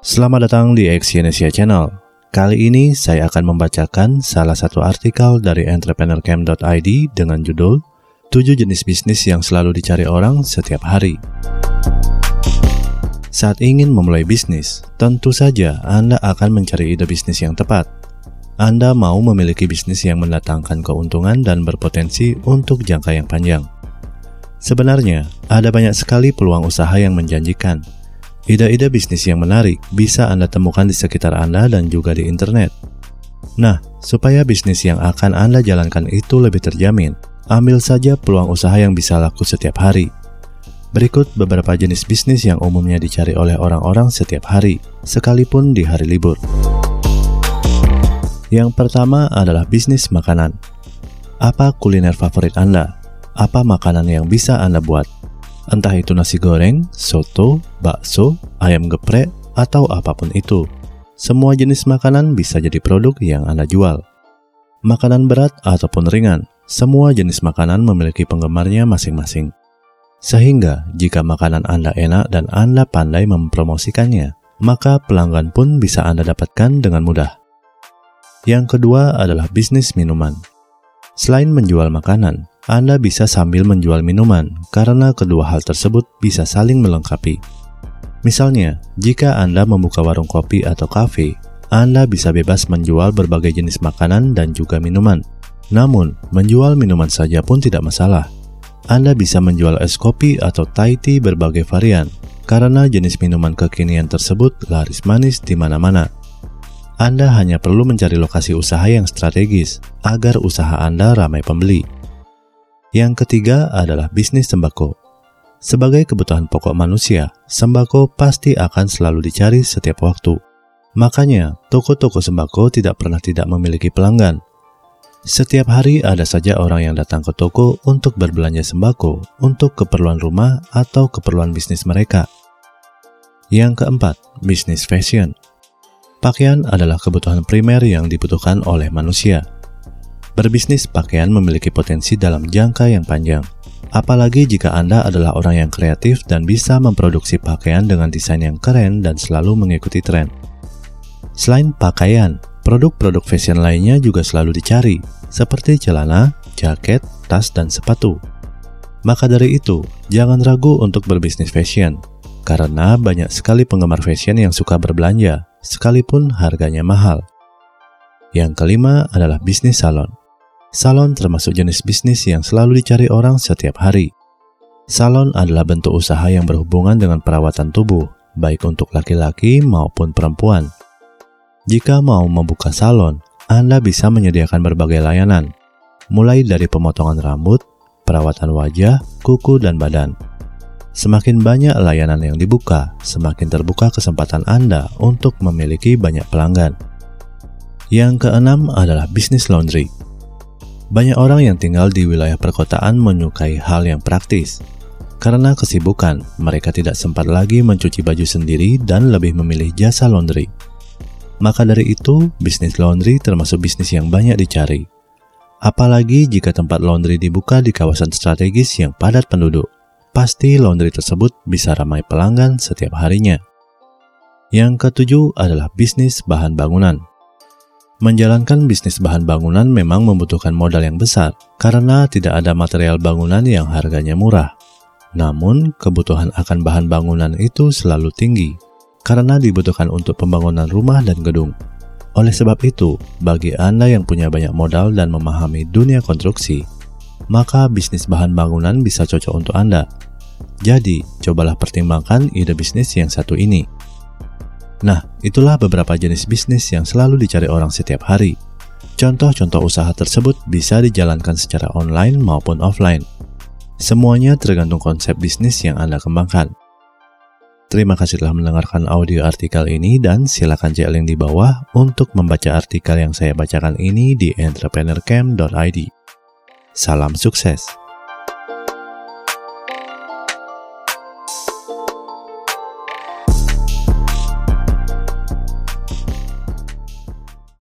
Selamat datang di Exyonesia Channel. Kali ini saya akan membacakan salah satu artikel dari entrepreneurcamp.id dengan judul 7 jenis bisnis yang selalu dicari orang setiap hari. Saat ingin memulai bisnis, tentu saja Anda akan mencari ide bisnis yang tepat. Anda mau memiliki bisnis yang mendatangkan keuntungan dan berpotensi untuk jangka yang panjang. Sebenarnya, ada banyak sekali peluang usaha yang menjanjikan, Ide-ide bisnis yang menarik bisa Anda temukan di sekitar Anda dan juga di internet. Nah, supaya bisnis yang akan Anda jalankan itu lebih terjamin, ambil saja peluang usaha yang bisa laku setiap hari. Berikut beberapa jenis bisnis yang umumnya dicari oleh orang-orang setiap hari, sekalipun di hari libur. Yang pertama adalah bisnis makanan. Apa kuliner favorit Anda? Apa makanan yang bisa Anda buat? Entah itu nasi goreng, soto, bakso, ayam geprek, atau apa pun itu. Semua jenis makanan bisa jadi produk yang Anda jual. Makanan berat ataupun ringan, semua jenis makanan memiliki penggemarnya masing-masing. Sehingga jika makanan Anda enak dan Anda pandai mempromosikannya, maka pelanggan pun bisa Anda dapatkan dengan mudah. Yang kedua adalah bisnis minuman. Selain menjual makanan, anda bisa sambil menjual minuman karena kedua hal tersebut bisa saling melengkapi. Misalnya, jika Anda membuka warung kopi atau kafe, Anda bisa bebas menjual berbagai jenis makanan dan juga minuman. Namun, menjual minuman saja pun tidak masalah. Anda bisa menjual es kopi atau Thai tea berbagai varian, karena jenis minuman kekinian tersebut laris manis di mana-mana. Anda hanya perlu mencari lokasi usaha yang strategis agar usaha Anda ramai pembeli. Yang ketiga adalah bisnis sembako. Sebagai kebutuhan pokok manusia, sembako pasti akan selalu dicari setiap waktu. Makanya, toko-toko sembako tidak pernah tidak memiliki pelanggan. Setiap hari ada saja orang yang datang ke toko untuk berbelanja sembako untuk keperluan rumah atau keperluan bisnis mereka. Yang keempat, bisnis fashion. Pakaian adalah kebutuhan primer yang dibutuhkan oleh manusia. Berbisnis pakaian memiliki potensi dalam jangka yang panjang. Apalagi jika Anda adalah orang yang kreatif dan bisa memproduksi pakaian dengan desain yang keren dan selalu mengikuti tren. Selain pakaian, produk-produk fashion lainnya juga selalu dicari, seperti celana, jaket, tas, dan sepatu. Maka dari itu, jangan ragu untuk berbisnis fashion, karena banyak sekali penggemar fashion yang suka berbelanja, sekalipun harganya mahal. Yang kelima adalah bisnis salon. Salon termasuk jenis bisnis yang selalu dicari orang setiap hari. Salon adalah bentuk usaha yang berhubungan dengan perawatan tubuh, baik untuk laki-laki maupun perempuan. Jika mau membuka salon, Anda bisa menyediakan berbagai layanan, mulai dari pemotongan rambut, perawatan wajah, kuku, dan badan. Semakin banyak layanan yang dibuka, semakin terbuka kesempatan Anda untuk memiliki banyak pelanggan. Yang keenam adalah bisnis laundry. Banyak orang yang tinggal di wilayah perkotaan menyukai hal yang praktis. Karena kesibukan, mereka tidak sempat lagi mencuci baju sendiri dan lebih memilih jasa laundry. Maka dari itu, bisnis laundry termasuk bisnis yang banyak dicari. Apalagi jika tempat laundry dibuka di kawasan strategis yang padat penduduk, pasti laundry tersebut bisa ramai pelanggan setiap harinya. Yang ketujuh adalah bisnis bahan bangunan. Menjalankan bisnis bahan bangunan memang membutuhkan modal yang besar karena tidak ada material bangunan yang harganya murah. Namun, kebutuhan akan bahan bangunan itu selalu tinggi karena dibutuhkan untuk pembangunan rumah dan gedung. Oleh sebab itu, bagi Anda yang punya banyak modal dan memahami dunia konstruksi, maka bisnis bahan bangunan bisa cocok untuk Anda. Jadi, cobalah pertimbangkan ide bisnis yang satu ini. Nah, itulah beberapa jenis bisnis yang selalu dicari orang setiap hari. Contoh-contoh usaha tersebut bisa dijalankan secara online maupun offline. Semuanya tergantung konsep bisnis yang Anda kembangkan. Terima kasih telah mendengarkan audio artikel ini dan silakan cek link di bawah untuk membaca artikel yang saya bacakan ini di entrepreneurcamp.id. Salam sukses!